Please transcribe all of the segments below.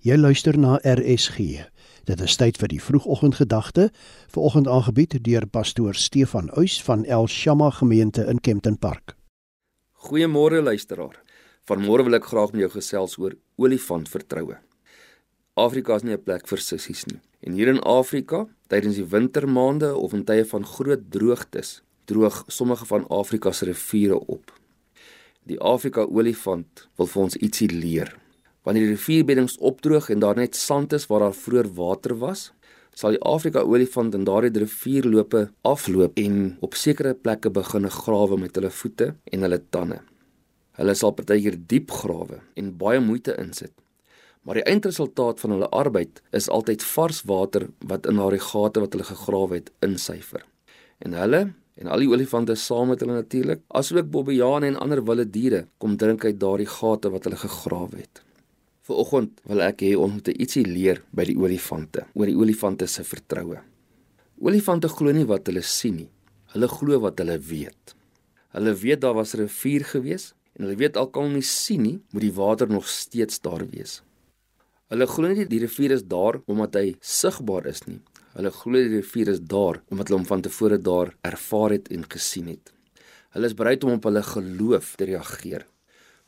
Jy luister na RSG. Dit is tyd vir die vroegoggendgedagte, vanoggend aangebied deur pastoor Stefan Uys van El Shama gemeente in Kempton Park. Goeiemôre luisteraar. Vanmôre wil ek graag met jou gesels oor olifant vertroue. Afrika is nie 'n plek vir sissies nie. En hier in Afrika, tydens die wintermaande of in tye van groot droogtes, droog sommige van Afrika se riviere op. Die Afrika olifant wil vir ons ietsie leer. Wanneer die rivierbeddings opdroog en daar net sand is waar daar vroeër water was, sal die Afrika olifant in daardie rivierloope afloop en op sekere plekke begin grawe met hulle voete en hulle tande. Hulle sal partykeer diep grawe en baie moeite insit. Maar die eindresultaat van hulle arbeid is altyd vars water wat in daardie gate wat hulle gegrawe het insyfer. En hulle en al die olifante saam met hulle natuurlik, asook bobbejane en ander wilde diere kom drink uit daardie gate wat hulle gegrawe het. Vanoggend wil ek hê ons moet ietsie leer by die olifante, oor die olifante se vertroue. Olifante glo nie wat hulle sien nie. Hulle glo wat hulle weet. Hulle weet daar was 'n rivier gewees en hulle weet al kan hulle nie sien nie, moet die water nog steeds daar wees. Hulle glo nie die rivier is daar omdat hy sigbaar is nie. Hulle glo die rivier is daar omdat hulle hom van tevore daar ervaar het en gesien het. Hulle is bereid om op hulle geloof te reageer.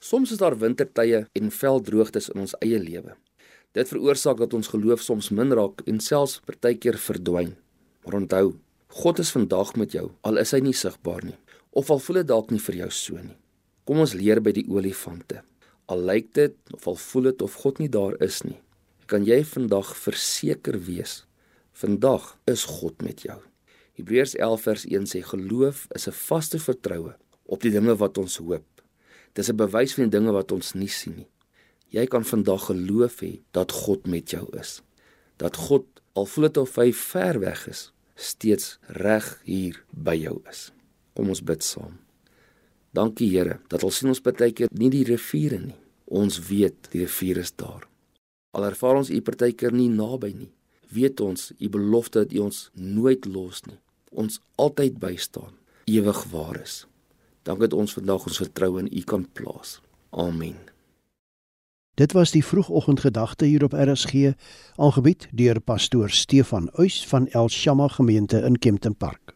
Soms is daar wintertye en veldroogtes in ons eie lewe. Dit veroorsaak dat ons geloof soms min raak en selfs partykeer verdwyn. Maar onthou, God is vandag met jou, al is hy nie sigbaar nie, of al voel dit dalk nie vir jou so nie. Kom ons leer by die olifante. Al lyk dit of al voel dit of God nie daar is nie, kan jy vandag verseker wees, vandag is God met jou. Hebreërs 11 vers 1 sê geloof is 'n vaste vertroue op die dinge wat ons hoop Dis 'n bewys van die dinge wat ons nie sien nie. Jy kan vandag geloof hê dat God met jou is. Dat God al voel dit of hy ver weg is, steeds reg hier by jou is. Kom ons bid saam. Dankie Here dat al sien ons baie keer nie die riviere nie. Ons weet die rivier is daar. Al ervaar ons u partykeer nie naby nie. Weet ons u belofte dat u ons nooit los nie. Ons altyd bystaan. Ewig waar is. Dankie dat ons vandag ons vertroue in U kan plaas. Amen. Dit was die vroegoggendgedagte hier op RSG, aangebied deur pastoor Stefan Uys van El Shama gemeente in Kempton Park.